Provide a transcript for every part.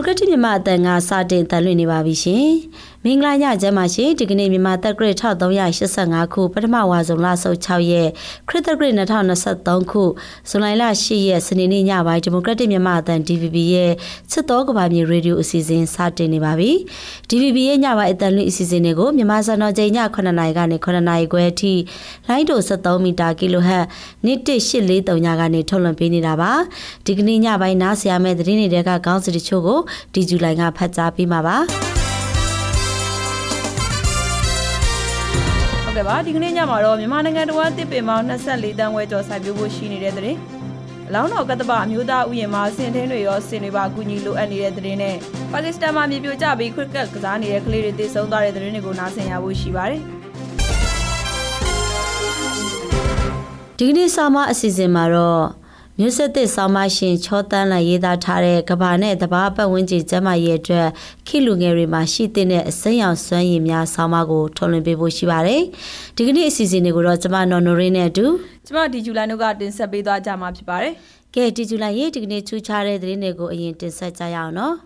ဒီမိုကရက်တစ်မြန်မာအတန်ကစတင်တန်လွှင့်နေပါပြီရှင်။ မင်္ဂလာညချမ်းပါရှင်ဒီကနေ့မြန်မာတက်ဂရစ်1385ခုပထမဝါဆုံးလဆုပ်6ရက်ခရစ်တဂရစ်2023ခုဇွန်လ10ရက်စနေနေ့ညပိုင်းဒီမိုကရက်တစ်မြန်မာအတန် DVB ရဲ့စစ်တော်ကဘာမြေရေဒီယိုအစီအစဉ်စတင်နေပါပြီ။ DVB ရဲ့ညပိုင်းအတန်လွှင့်အစီအစဉ်တွေကိုမြန်မာစံတော်ချိန်ည9:00နာရီကနေ9:00နာရီခွဲအထိလိုင်းတို73မီတာကီလိုဟတ်1843ညကနေထုတ်လွှင့်ပေးနေတာပါ။ဒီကနေ့ညပိုင်းနားဆရာမဲ့သတင်းတွေကခေါင်းစဉ်တချို့ကိုဒီဇူလိုင်ကဖတ်ကြားပေးမှာပါ ဟုတ်ကဲ့ပါဒီကနေ့ညမှာတော့မြန်မာနိုင်ငံတော်ဝန်တစ်ပင်ပေါင်း24တန်းဝဲကျော်စိုက်ပျိုးဖို့ရှိနေတဲ့တဲ့။လောင်းတော်ကတ္တပအမျိုးသားဥယျာဉ်မှာဆင်ထင်းတွေရောဆင်တွေပါအကူအညီလိုအပ်နေတဲ့တဲ့နဲ့ပါကစ္စတန်မှာမြေပြိုကျပြီးခရစ်ကက်ကစားနေတဲ့ကလေးတွေတည်ဆုံသွားတဲ့တဲ့တွေကိုနားဆင်ရဖို့ရှိပါတယ်။ဒီကနေ့စာမအစီအစဉ်မှာတော့ မြို့ဆက်သစ်ဆောင်းပါရှင်ချောတန်းလိုက်ရေးသားထားတဲ့ကဘာနဲ့တဘာပတ်ဝန်းကျင်ကျမ်းမာရေးအတွက်ခိလူငယ်တွေမှာရှိတဲ့အစိမ်းရောင်စွမ်းရည်များဆောင်းပါကိုထုတ်လွှင့်ပေးဖို့ရှိပါတယ်။ဒီကနေ့အစီအစဉ်တွေကိုတော့ကျမနော်နိုရင်းနဲ့အတူကျမဒီဇူလိုင်တို့ကတင်ဆက်ပေးသွားကြမှာဖြစ်ပါတယ်။ကဲဒီဇူလိုင်ရေးဒီကနေ့ချူချတဲ့သတင်းတွေကိုအရင်တင်ဆက်ကြရအောင်နော်။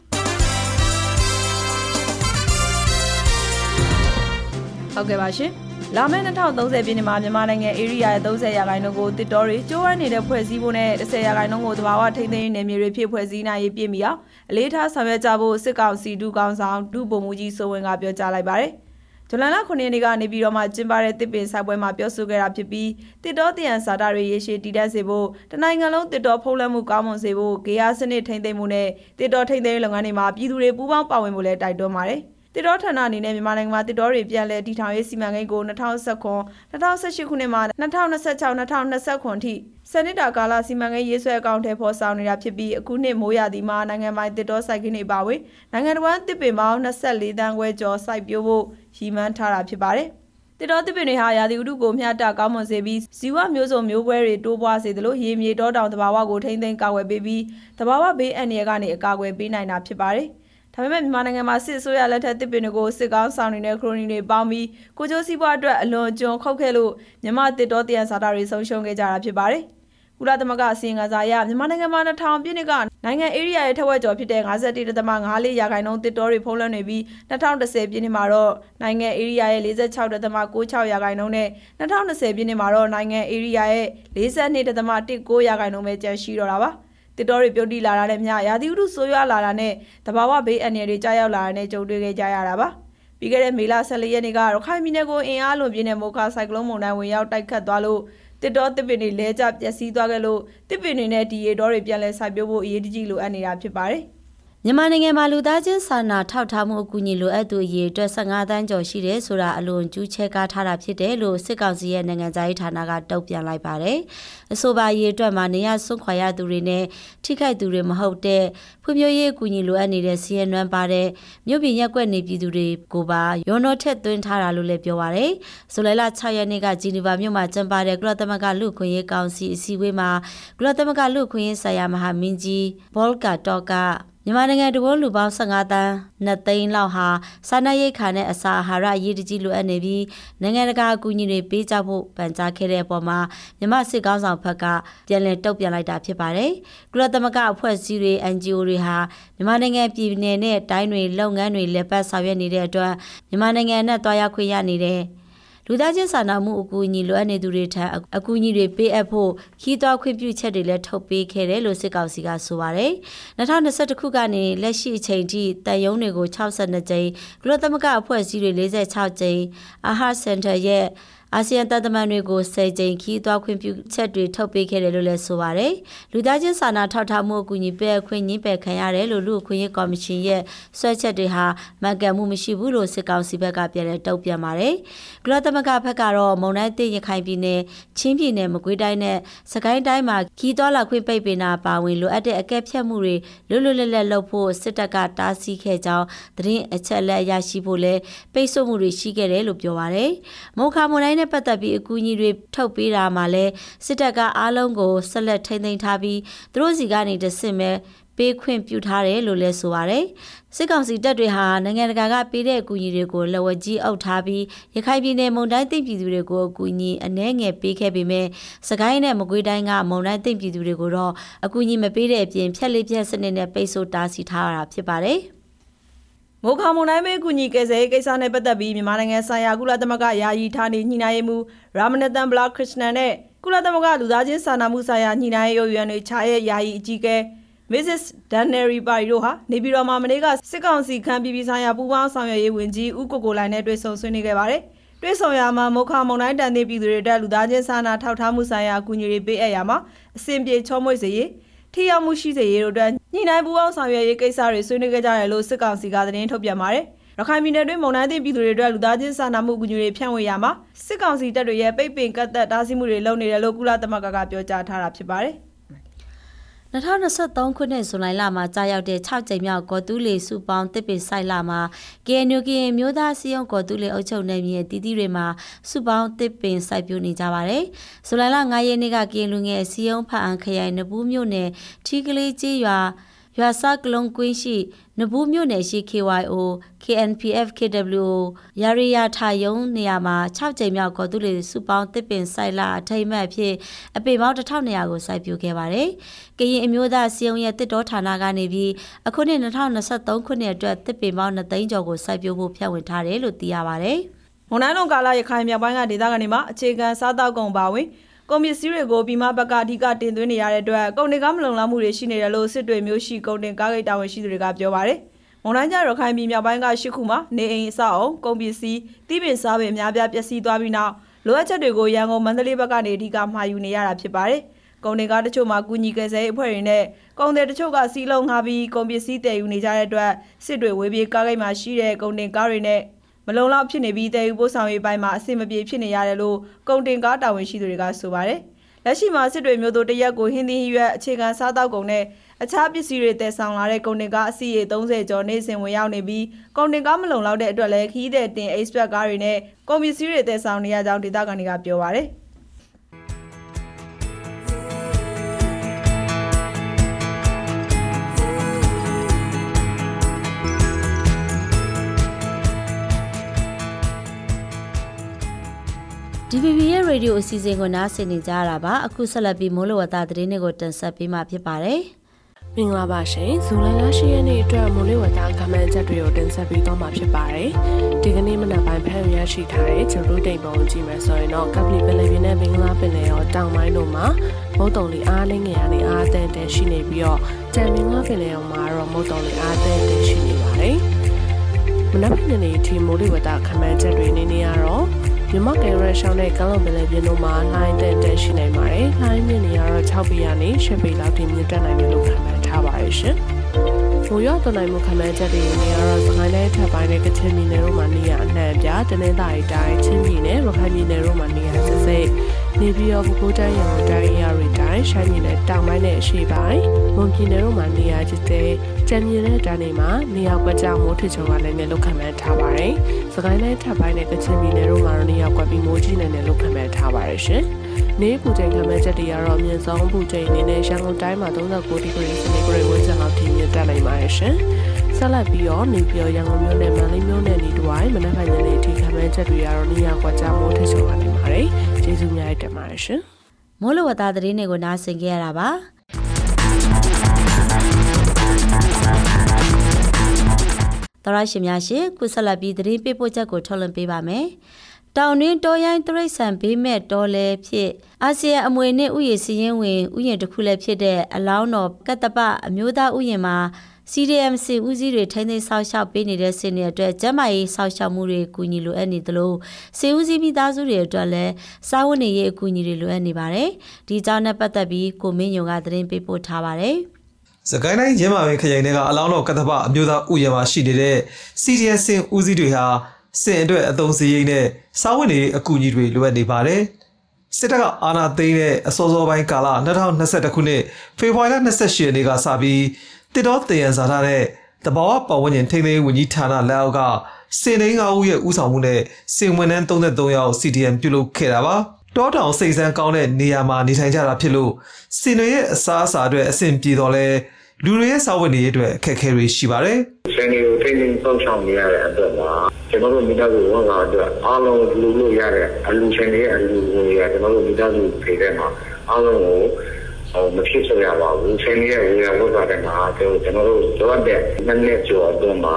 ဟုတ်ကဲ့ပါရှင်။ လာမယ့်2030ပြည့်နှစ်မှာမြန်မာနိုင်ငံဧရိယာရဲ့30ရာခိုင်နှုန်းကိုတစ်တော်တွေကျိုးဝဲနေတဲ့ဖွဲ့စည်းဖို့နဲ့10ရာခိုင်နှုန်းကိုသဘာဝထိန်းသိမ်းရေးနယ်မြေတွေဖြစ်ဖွဲ့စည်းနိုင်ရေးပြည့်မီအောင်အလေးထားဆောင်ရွက်ကြဖို့စစ်ကောင်စီဒုကောင်ဆောင်ဒုဗိုလ်မှူးကြီးစိုးဝင်းကပြောကြားလိုက်ပါတယ်။ဇူလိုင်လ9ရက်နေ့ကနေပြီးတော့မှကျင်းပတဲ့တစ်ပင်ဆိုင်ပွဲမှာပြောဆိုခဲ့တာဖြစ်ပြီးတစ်တော်တယံစာတာတွေရေရှည်တည်တတ်စေဖို့တနိုင်ငံလုံးတစ်တော်ဖုံးလွှမ်းမှုကောင်းမွန်စေဖို့ဂေယစနစ်ထိန်းသိမ်းမှုနဲ့တစ်တော်ထိန်းသိမ်းရေးလုပ်ငန်းတွေမှာပြည်သူတွေပူးပေါင်းပါဝင်ဖို့လည်းတိုက်တွန်းပါတယ်။ တစ်တော်ဌာနအနေနဲ့မြန်မာနိုင်ငံမှာတစ်တော်တွေပြန်လည်တည်ထောင်ရေးစီမံကိန်းကို2019 2018ခုနှစ်မှာ2026 2029ထိစနစ်တာကာလစီမံကိန်းရေးဆွဲအကောင့်ထဲပေါ်ဆောင်နေတာဖြစ်ပြီးအခုနှစ်မိုးရာသီမှာနိုင်ငံပိုင်တစ်တော်စိုက်ခင်းတွေပါဝင်နိုင်ငံတော်တစ်ပင်ပေါင်း24တန်းခွဲကျော်စိုက်ပျိုးဖို့ရည်မှန်းထားတာဖြစ်ပါတယ်။တစ်တော်တစ်ပင်တွေဟာရာသီဥတုကိုမျှတကောင်းမွန်စေပြီးဇီဝမျိုးစုံမျိုးပွဲတွေတိုးပွားစေသလိုရေမြေတောတောင်သဘာဝကိုထိမ့်သိမ်းကာကွယ်ပေးပြီးသဘာဝဘေးအန္တရာယ်ကနေအကာအကွယ်ပေးနိုင်တာဖြစ်ပါတယ်။ ဒါပေမဲ့မြန်မာနိုင်ငံမှာစစ်အစိုးရလက်ထက်တစ်ပင်တွေကိုစစ်ကောင်းဆောင်နေတဲ့ခရိုနီတွေပေါင်းပြီးကိုကျိုးစီးပွားအတွက်အလွန်ကျွံခုတ်ခဲ့လို့မြန်မာတစ်တော်တရန်စာတာတွေဆုံးရှုံးခဲ့ကြတာဖြစ်ပါတယ်။ကုလသမဂ္ဂအစည်းအဝေးစာအရမြန်မာနိုင်ငံမှာ2000ပြည့်နှစ်ကနိုင်ငံဧရိယာရဲ့ထက်ဝက်ကျော်ဖြစ်တဲ့51.54ရာခိုင်နှုန်းတစ်တော်တွေဖုံးလွှမ်းနေပြီး2010ပြည့်နှစ်မှာတော့နိုင်ငံဧရိယာရဲ့46.96ရာခိုင်နှုန်းနဲ့2020ပြည့်နှစ်မှာတော့နိုင်ငံဧရိယာရဲ့42.19ရာခိုင်နှုန်းပဲကျန်ရှိတော့တာပါ။ တစ်တော်တွေပြုတ်တိလာတာနဲ့မျှရာသီဥတုဆိုးရွားလာတာနဲ့တဘာဝဘေးအန္တရာယ်တွေကြားရောက်လာတာနဲ့ကြုံတွေ့ခဲ့ကြရတာပါပြီးခဲ့တဲ့မေလ14ရက်နေ့ကရခိုင်ပြည်နယ်ကိုအင်အားလွန်ပြင်းတဲ့မိုခါဆိုင်ကလုန်းမုန်တိုင်းဝင်ရောက်တိုက်ခတ်သွားလို့တစ်တော်တစ်ပင်တွေလဲကျပျက်စီးသွားခဲ့လို့တစ်ပင်တွေနဲ့ဒီရေတော်တွေပြန်လဲစိုက်ပျိုးဖို့အရေးတကြီးလိုအပ်နေတာဖြစ်ပါတယ် မြန်မာနိုင်ငံမှာလူသားချင်းစာနာထောက်ထားမှုအကူအညီလိုအပ်သူအရေအတွက်15တန်းကျော်ရှိတယ်ဆိုတာအလွန်ကျူးချဲကားထားတာဖြစ်တယ်လို့စစ်ကောင်စီရဲ့နိုင်ငံသားရေးဌာနကတုံ့ပြန်လိုက်ပါတယ်။အဆိုပါအရေအတွက်မှာနေရစွန့်ခွာရသူတွေနဲ့ထိခိုက်သူတွေမဟုတ်တဲ့ဖွံ့ဖြိုးရေးအကူအညီလိုအပ်နေတဲ့စီးရဲနွမ်းပါတဲ့မြို့ပြည်ရက်ွက်နေပြည်သူတွေကိုပါရောနှောထက်သွင်းထားတာလို့လည်းပြောပါတယ်။ဇူလိုင်လ6ရက်နေ့ကဂျီနီဗာမြို့မှာကျင်းပတဲ့ကုလသမဂ္ဂလူ့ခွင့်ရေးကောင်စီအစည်းအဝေးမှာကုလသမဂ္ဂလူ့ခွင့်ရေးဆိုင်ရာမဟာမင်းကြီးဘောလ်ကာတော့က မြန်မာနိုင်ငံတဘောလူပေါင်း15တန်း2သိန်းလောက်ဟာစာနာရိတ်ခါနဲ့အစာအာဟာရအရေးတကြီးလိုအပ်နေပြီးနိုင်ငံတကာအကူအညီတွေပေးကြဖို့ပန်ကြားခဲ့တဲ့အပေါ်မှာမြန်မာစစ်ကောင်းဆောင်ဘက်ကပြန်လည်တုံ့ပြန်လိုက်တာဖြစ်ပါတယ်။ကုလသမဂ္ဂအဖွဲ့အစည်းတွေ NGO တွေဟာမြန်မာနိုင်ငံပြည်내နဲ့တိုင်းတွေလုပ်ငန်းတွေလက်ပတ်ဆောင်ရွက်နေတဲ့အတွက်မြန်မာနိုင်ငံနဲ့တွားရောက်ခွင့်ရနေတဲ့ လူသားချင်းစာနာမှုအကူအညီလိုအပ်နေသူတွေထံအကူအညီတွေပေးအပ်ဖို့ခီးသွွားခွင့်ပြုချက်တွေလည်းထုတ်ပေးခဲ့တယ်လို့စစ်ကောင်စီကဆိုပါတယ်။2021ခုကနေလက်ရှိအချိန်ထိတန်ယုံတွေကို62ကြိမ်ကုလသမဂ္ဂအဖွဲ့အစည်းတွေ46ကြိမ်အာဟာစင်တာရဲ့ အာဆီယံတပ်သမန်တွေကိုစေကြိမ်ခီးသွားခွင့်ပြုချက်တွေထုတ်ပေးခဲ့တယ်လို့လည်းဆိုပါတယ်။လူသားချင်းစာနာထောက်ထားမှုအကူအညီပေးအခွင့်ညှိပယ်ခံရတယ်လို့လူ့အခွင့်အရေးကော်မရှင်ရဲ့ဆွဲချက်တွေဟာမှန်ကန်မှုမရှိဘူးလို့စစ်ကောင်စီဘက်ကပြန်လည်တုံ့ပြန်ပါတယ်။ကုလသမဂ္ဂဘက်ကတော့မုံတိုင်းတိရခိုင်ပြည်နယ်ချင်းပြည်နယ်မကွေးတိုင်းနဲ့စကိုင်းတိုင်းမှာခီးသွားလာခွင့်ပိတ်ပင်တာပါဝင်လိုအပ်တဲ့အကဲဖြတ်မှုတွေလွတ်လွတ်လပ်လပ်လုပ်ဖို့စစ်တပ်ကတားဆီးခဲ့ကြောင်းသတင်းအချက်အလက်ရရှိဖို့လဲပိတ်ဆို့မှုတွေရှိခဲ့တယ်လို့ပြောပါတယ်။မုံခါမုံတိုင်းနဲ့ပတ်သက်ပြီးအကူအညီတွေထုတ်ပေးတာမှာလဲစစ်တပ်ကအားလုံးကိုဆက်လက်ထိန်းသိမ်းထားပြီးသူတို့စီကနေတဆင့်ပဲပေးခွင့်ပြုထားတယ်လို့လည်းဆိုပါတယ်။စစ်ကောင်စီတပ်တွေဟာနိုင်ငံတကာကပေးတဲ့အကူအညီတွေကိုလက်ဝဲကြီးအုပ်ထားပြီးရခိုင်ပြည်နယ်မုံတိုင်းသိပြည်သူတွေကိုအကူအညီအနှဲငယ်ပေးခဲ့ပေမဲ့စကိုင်းနဲ့မကွေးတိုင်းကမုံတိုင်းသိပြည်သူတွေကိုတော့အကူအညီမပေးတဲ့အပြင်ဖြက်လေးဖြက်စနစ်နဲ့ပိတ်ဆို့တားဆီးထားရတာဖြစ်ပါတယ်။ မိုခါမွန်တိုင်းမဲကူညီကယ်ဆယ်ရေးကိစ္စနဲ့ပတ်သက်ပြီးမြန်မာနိုင်ငံဆိုင်ရာကုလသမဂ္ဂယာယီဌာနေညှိနှိုင်းရေးမှူးရာမနတန်ဘလာခရစ်နန်နဲ့ကုလသမဂ္ဂလူသားချင်းစာနာမှုဆိုင်ရာညှိနှိုင်းရေးရုံးတွေခြားရဲ့ယာယီအကြီးအကဲ Mrs. Dannery Pari တို့ဟာနေပြည်တော်မှာမနေ့ကစစ်ကောင်စီခန့်ပြည်ပြည်ဆိုင်ရာပူးပေါင်းဆောင်ရွက်ရေးဝန်ကြီးဦးကိုကိုလိုင်နဲ့တွေ့ဆုံဆွေးနွေးခဲ့ပါတယ်။တွေ့ဆုံရာမှာမုခမုံတိုင်းတန်တဲ့ပြည်သူတွေတက်လူသားချင်းစာနာထောက်ထားမှုဆိုင်ရာအကူအညီတွေပေးအပ်ရမှာအစဉ်ပြေချောမွေ့စေရေး ထိရောက်မှုရှိစေရေးတို့အတွက်ညှိနှိုင်းပူးပေါင်းဆောင်ရွက်ရေးကိစ္စတွေဆွေးနွေးခဲ့ကြတယ်လို့စစ်ကောင်စီကသတင်းထုတ်ပြန်ပါတယ်။ရခိုင်ပြည်နယ်တွင်းမုံတိုင်းသည့်ပြည်သူတွေအတွက်လူသားချင်းစာနာမှုအကူအညီတွေဖြန့်ဝေရမှာစစ်ကောင်စီတပ်တွေရဲ့ပိတ်ပင်ကတ်သက်တားဆီးမှုတွေလုပ်နေတယ်လို့ကုလသမဂ္ဂကပြောကြားထားတာဖြစ်ပါတယ်။ 2023ခုနှစ်ဇွန်လမှာကြာရောက်တဲ့6ကြိမ်မြောက်ကော်တူးလီစုပေါင်းတစ်ပင်ဆိုင်လာမှာ KNU ကရင်မျိုးသားစီယုံကော်တူးလီအုပ်ချုပ်နယ်မြေတီးတီးတွေမှာစုပေါင်းတစ်ပင်စိုက်ပျိုးနေကြပါတယ်။ဇူလိုင်လ9ရက်နေ့က KNU လူငယ်စီယုံဖအန်ခရိုင်နဘူးမြို့နယ်ထီကလေးကြီးရွာ ရွာစကလုံးကွင်းရှိနဘူးမြို့နယ်ရှိ KYO KNPF KWO ရရီယာထာယုံနေရာမှာ6ကြိမ်မြောက်ကော်တူလီစုပေါင်းတစ်ပင်ဆိုင်လာအထိတ်မှတ်ဖြစ်အပေပေါင်း1200ကိုစိုက်ပျိုးခဲ့ပါတယ်။ကရင်အမျိုးသားစီယုံရဲ့တစ်တော်ဌာနကနေပြီးအခုနှစ်2023ခုနှစ်အတွက်တစ်ပင်ပေါင်း2သိန်းကျော်ကိုစိုက်ပျိုးဖို့ဖြန့်ဝေထားတယ်လို့သိရပါတယ်။မွန်နိုင်လုံကာလရခိုင်မြောက်ပိုင်းကဒေသကနေမှာအခြေခံစားတောက်ကုန်ပါဝင် ကုန်ပစ္စည်းတွေကိုပြည်မဘက်ကအဓိကတင်သွင်းနေရတဲ့အတွက်ကုန်တွေကမလုံလောက်မှုတွေရှိနေတယ်လို့စစ်တွေမျိုးရှိကုန်တင်ကားဂိတ်တာဝန်ရှိသူတွေကပြောပါတယ်။မွန်တိုင်းကျရခိုင်ပြည်မြောက်ပိုင်းကရှစ်ခုမှာနေအိမ်အဆောက်အုံကုန်ပစ္စည်းတိပင်စားပင်အများပြားပျက်စီးသွားပြီးနောက်လိုအပ်ချက်တွေကိုရန်ကုန်မန္တလေးဘက်ကနေအဓိကမှာယူနေရတာဖြစ်ပါတယ်။ကုန်တင်ကားတချို့မှာကုညီကယ်ဆယ်ရေးအဖွဲ့တွေနဲ့ကုန်တယ်တချို့ကစီးလုံးငှားပြီးကုန်ပစ္စည်းတည်ယူနေကြတဲ့အတွက်စစ်တွေဝေးပြေးကားဂိတ်မှာရှိတဲ့ကုန်တင်ကားတွေနဲ့ မလုံလောက်ဖြစ်နေပြီးတည်ယူပို့ဆောင်ရေးပိုင်းမှာအဆင်မပြေဖြစ်နေရတယ်လို့ကုန်တင်ကားတာဝန်ရှိသူတွေကဆိုပါတယ်။လက်ရှိမှာစစ်တွေမျိုးတို့တရက်ကိုဟင်းသီးရွက်အခြေခံစားတောက်ကုန်နဲ့အခြားပစ္စည်းတွေတည်ဆောင်လာတဲ့ကုန်တင်ကားအစီအရေ30ကျော်နေစဉ်ဝင်ရောက်နေပြီးကုန်တင်ကားမလုံလောက်တဲ့အတွက်လည်းခီးတဲ့တင် expert ကားတွေနဲ့ကုန်ပစ္စည်းတွေတည်ဆောင်နေရကြောင်းဒေသခံတွေကပြောပါရယ်။ DVB ရဲ့ရေဒီယိုအစီအစဉ်ကိုနားဆင်နေကြရတာပါအခုဆက်လက်ပြီးမိုးလေဝသသတင်းတွေကိုတင်ဆက်ပေးမှာဖြစ်ပါတယ်မင်္ဂလာပါရှင်ဇူလိုင်လ10ရက်နေ့အတွက်မိုးလေဝသကမန်ချက်တွေကိုတင်ဆက်ပေးသွားမှာဖြစ်ပါတယ်ဒီကနေ့မနက်ပိုင်းဖမ်းရရှိထားတဲ့ဂျိုလူတိန်ပုံကြည့်မယ်ဆိုရင်တော့ကပလီပင်လယ်ပြင်နဲ့ဘင်္ဂလားပင်လယ်ရောတောင်ပိုင်းတို့မှာမုတ်တုံလေးအားလေးငယ်ရနေအားတဲ့တဲ့ရှိနေပြီးတော့ကြံဘင်္ဂလားပင်လယ်ရောမှာတော့မုတ်တုံလေးအားတဲ့တဲ့ရှိနေပါတယ်မနက်ဖြန်နေ့ထီမိုးလေဝသခမန်ချက်တွေနေနေရတော့ မြမကင်ရရှောင်းတဲ့ကမ်းလွန်ပင်လယ်ပြင်တို့မှာလှိုင်းတဲ့တဲ့ရှိနိုင်ပါတယ်။လှိုင်းမြင့်နေရတော့6ပေကနေ10ပေလောက်ထိမြင့်တက်နိုင်တယ်လို့ခန့်မှန်းထားပါတယ်ရှင်။မိုးရွာသွန်းနိုင်မှုခန့်မှန်းချက်တွေနေရတော့စကိုင်းတိုင်းထပ်ပိုင်းနဲ့ကချင်ပြည်နယ်တို့မှာနေရအနှံ့အပြားတနင်္သာရီတိုင်းချင်းပြည်နယ်ရခိုင်ပြည်နယ်တို့မှာနေရစစ်စိတ် နေပြည်တော်ပဲခူးတိုင်းရန်ကုန်တိုင်းရရီတိုင်းရှမ်းပြည်နယ်တောင်ပိုင်းနဲ့အရှေ့ပိုင်းမွန်ပြည်နယ်တို့မှာနေရာကျတဲ့ကြံမြင့်တဲ့တန်းတွေမှာနေရာကွက်ကြောင်မိုးထစ်ချုံကလည်းနဲ့လောက်ခံမှန်းထားပါတယ်။စကိုင်းတိုင်းထပ်ပိုင်းနဲ့ကချင်ပြည်နယ်တို့မှာတော့နေရာကွက်ပြီးမိုးကြီးနေတယ်လို့ခံမှန်းထားပါတယ်ရှင်။နေပူချိန်ခံမှန်းချက်တွေကတော့အမြင့်ဆုံးပူချိန်အနေနဲ့ရန်ကုန်တိုင်းမှာ39ဒီဂရီစနေဂရီဝန်းကျင်လောက်ထိမြင့်တက်နိုင်ပါတယ်ရှင်။ ဆက်လက်ပြီးတော့နေပြည်တော်ရန်ကုန်မြို့နယ်မန္တလေးမြို့နယ်နေတူဝိုင်းမနက်ဖြန်ညနေထိခံမှန်းချက်တွေကတော့နေရာကွက်ကြောင်မိုးထစ်ချုံကနိုင်ပါတယ်။ကျေးဇူးများတင်ပါတယ်ရှင်။မိုးလေဝသသတင်းတွေကိုနားဆင်ကြရတာပါ။သရရှင်များရှင်ခုဆက်လက်ပြီးသတင်းပေးပို့ချက်ကိုထုတ်လွှင့်ပေးပါမယ်။တောင်တွင်းတောရိုင်းတရိတ်ဆန်ဘေးမဲ့တော်လဲဖြစ်အာဆီယံအမွေနှင့်ဥယျာဉ်စီရင်ဝင်ဥယျာဉ်တစ်ခုလည်းဖြစ်တဲ့အလောင်းတော်ကတ္တပအမျိုးသားဥယျာဉ်မှာ CDMC ဦးစီးတွေထိန်းသိမ်းဆောက်ရှောက်ပေးနေတဲ့စင်တွေအတွက်ကျန်းမာရေးဆောက်ရှောက်မှုတွေအကူအညီလိုအပ်နေသလိုစေဦးစီးမိသားစုတွေအတွက်လည်းစားဝတ်နေရေးအကူအညီတွေလိုအပ်နေပါတယ်။ဒီအကြောင်းနဲ့ပတ်သက်ပြီးကိုမင်းညုံကသတင်းပေးပို့ထားပါတယ်။စကိုင်းတိုင်းရင်းမာပင်ခရိုင်တွေကအလောင်းတော်ကတ္တပအမျိုးသားဥယျာဉ်မှာရှိနေတဲ့ CDS စင်ဦးစီးတွေဟာစင်အတွက်အသုံးစရိတ်နဲ့စားဝတ်နေအကူအညီတွေလိုအပ်နေပါတယ်။စစ်တပ်ကအာဏာသိမ်းတဲ့အစောစောပိုင်းကာလ2021ခုနှစ်ဖေဖော်ဝါရီလ28ရက်နေ့ကစပြီး တစ်တော်တည်ရန်စာထားတဲ့တဘာဝပတ်ဝန်းကျင်ထိန်းသိမ်းဝန်ကြီးဌာနလက်အောက်ကစင်သိန်း၅ဦးရဲ့ဦးဆောင်မှုနဲ့စင်ဝန်ထမ်း33ယောက် CDM ပြုလုပ်ခဲ့တာပါ။တောတောင်စိတ်ဆန်းကောင်းတဲ့နေရာမှာနေထိုင်ကြတာဖြစ်လို့စင်တွေရဲ့အစားအစာအတွက်အဆင်ပြေတော့လဲလူတွေရဲ့စာဝတ်နေရေးအတွက်အခက်အခဲတွေရှိပါတယ်ဆယ်နေကိုထိန်းသိမ်းစောင့်ရှောက်နေရတဲ့အတွက်မှာကျွန်တော်တို့မိသားစုဝန်ဆောင်အတွက်အားလုံးလူလို့ရတဲ့အလူရှင်တွေရဲ့အလူငွေရကျွန်တော်တို့မိသားစုဖေးတဲ့မှာအားလုံးကိုဟို မဖြစ်စေရပါဘူးဆယ်နေရဲ့ဝေယဝတ်ပါတယ်မှာကျွန်တော်တို့ကျွန်တော်တို့တဲ့နှစ်နှစ်ကျော်အတွင်းမှာ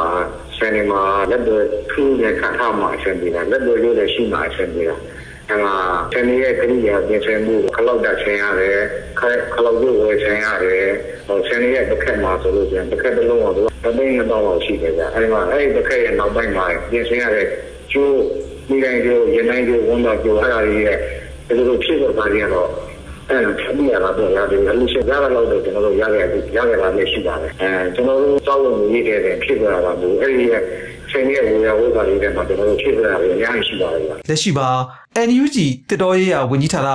ဆယ်နေမှာလက်တွေထူးတဲ့ခါထားမှာအဆင်ပြေတာလက်တွေရိုးတဲ့ရှိမှာအဆင်ပြေတာအဲမှာဆယ်နေရဲ့ကရိယာပြင်ဆင်မှုခလောက်တက်ဆင်ရတယ်ခလောက်ကိုဝယ်ဆင်ရတယ်ဟိုဆယ်နေရဲ့တစ်ခက်မှာဆိုလို့ပြန်တစ်ခက်တစ်လုံးတော့တသိန်းနှစ်တောင်းလောက်ရှိတယ်ဗျအဲဒီမှာအဲ့ဒီတစ်ခက်ရဲ့နောက်ပိုင်းမှာပြင်ဆင်ရတဲ့ကျိုးမိတိုင်းကျိုးရင်းတိုင်းကျိုးဝန်တော်ကျိုးအဲ့ဒါကြီးရဲ့ဒီလိုဖြစ်တော့ပါရတော့ အဲဆက်ပြီးရတာတော့ရတယ်အလူရှင်ရတာတော့ကျွန်တော်တို့ရခဲ့ရခဲ့တာလည်းရှိပါတယ်အဲကျွန်တော်တို့စောက်လို့ရည်ခဲ့တဲ့ဖြစ်ကြတာဘူးအဲ့ဒီရဲ့ဆင်းရဲဝေယဝိဇာလေးတွေမှာကျွန်တော်တို့ဖြစ်ကြတာလည်းအများကြီးရှိပါတယ်ဗျလက်ရှိမှာ NUG တစ်တော်ရေးရဝန်ကြီးဌာန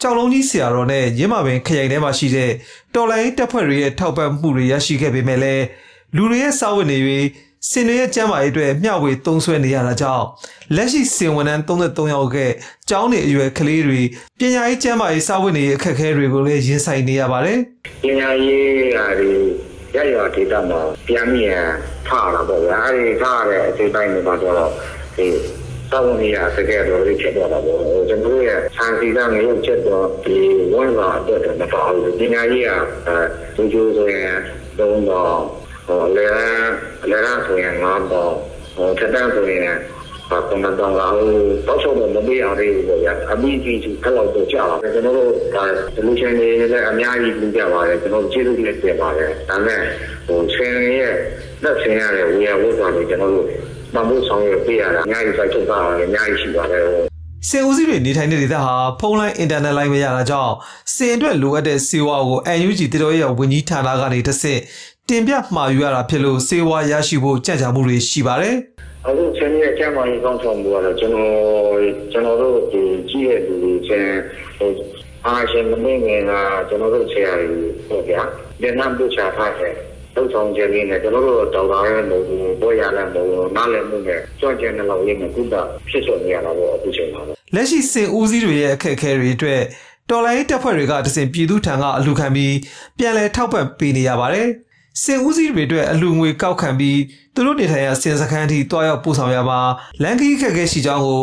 ကြောင်လုံးကြီးဆရာတော်နဲ့ရင်းမာပင်ခရိုင်ထဲမှာရှိတဲ့တော်လိုင်းတပ်ဖွဲ့တွေရဲ့ထောက်ပံ့မှုတွေရရှိခဲ့ပေမဲ့လည်းလူတွေရဲ့စာဝတ်နေတွေ စင်တွေရဲ့ကျန်းမာရေးအတွက်မျှဝေသုံးစွဲနေရတာကြောင့်လက်ရှိစင်ဝန်ထမ်း33ယောက်ကကျောင်းနေအရွယ်ကလေးတွေပညာရေးကျန်းမာရေးစာဝတ်နေရေးအခက်အခဲတွေကိုလည်းရင်ဆိုင်နေရပါတယ်ပညာရေးရာတွေရရဒေတာမှာပြန်မြင်ထားတာပေါ့ဗျာအဲဒီထားတဲ့အချိန်တိုင်းမှာတော့ဒီစောင့်နေရစကဲတော့လေးဖြစ်တော့တာပေါ့ကျွန်တော်ရဲ့ဆန်စီကမျိုးချက်တော့ဒီဝန်လာအတွက်တော့မတော်ဘူးပညာရေးကအဲကျိုးဆိုရင်သုံးတော့ ဟိုလေလေရဆိုရင်ငါတော့ဟိုတက်တန်းဆိုရင်ဘာကွန်မန်တော့ဟိုတော့ဆိုတော့မပေးအောင်လေးပေါ့ဗျာအမိကြီးကြီးခလောက်တော့ကြာပါကျွန်တော်တို့ဒါ solution တွေလည်းအများကြီးပြီးကြပါတယ်ကျွန်တော်ကျေးဇူးတင်ပြပါတယ်ဒါမဲ့ဟိုဆင်းရဲ့လက်ဆင်းရတဲ့ဝေယဝတ်တော်တွေကျွန်တော်တို့မမှုဆောင်ရပြရတာအများကြီးစိုက်ထုတ်တာလည်းအများကြီးရှိပါတယ်စင်ဦးစီးတွေနေထိုင်တဲ့ဒေသဟာဖုန်းလိုင်းအင်တာနက်လိုင်းမရတာကြောင့်စင်အတွက်လိုအပ်တဲ့စေဝါကို NUG တတော်ရဲ့ဝန်ကြီးဌာနကနေတစ်ဆင့် တင်ပြမှာယူရတာဖြစ်လို့စေဝါရရှိဖို့ကြံ့ကြာမှုတွေရှိပါတယ်အခုချင်းရဲ့ကျမ်းမာရေးကောင်းဆောင်မှုကတော့ကျွန်တော်ကျွန်တော်တို့ဒီကြည့်ရတဲ့လူတွေချင်းဟိုအားရှင်မင်းငယ်ကကျွန်တော်တို့ဆရာကြီးဟုတ်ဗျာဒီနမ်ပူချာထားတယ်တုတ်ဆောင်ခြင်းလေးနဲ့ကျွန်တော်တို့တော်တော်ရဲ့မဟုတ်ဘူးဘောရလည်းမဟုတ်ဘူးနားလည်းမဟုတ်နဲ့ကြွကြံတဲ့လောက်လေးနဲ့ကုသဖြစ်ဆိုနေရတာပေါ့အခုချိန်မှာလက်ရှိစင်ဦးစီးတွေရဲ့အခက်အခဲတွေအတွက်တော်လိုင်းတပ်ဖွဲ့တွေကတစဉ်ပြည်သူထံကအလူခံပြီးပြန်လည်ထောက်ပံ့ပေးနေရပါတယ် စင်ဦးစီးတွေအတွက်အလူငွေကောက်ခံပြီးသူတို့နေထိုင်ရာစင်စခန်းထိတွားရောက်ပို့ဆောင်ရမှာလန်ကီခက်ခဲရှိကြောင်းကို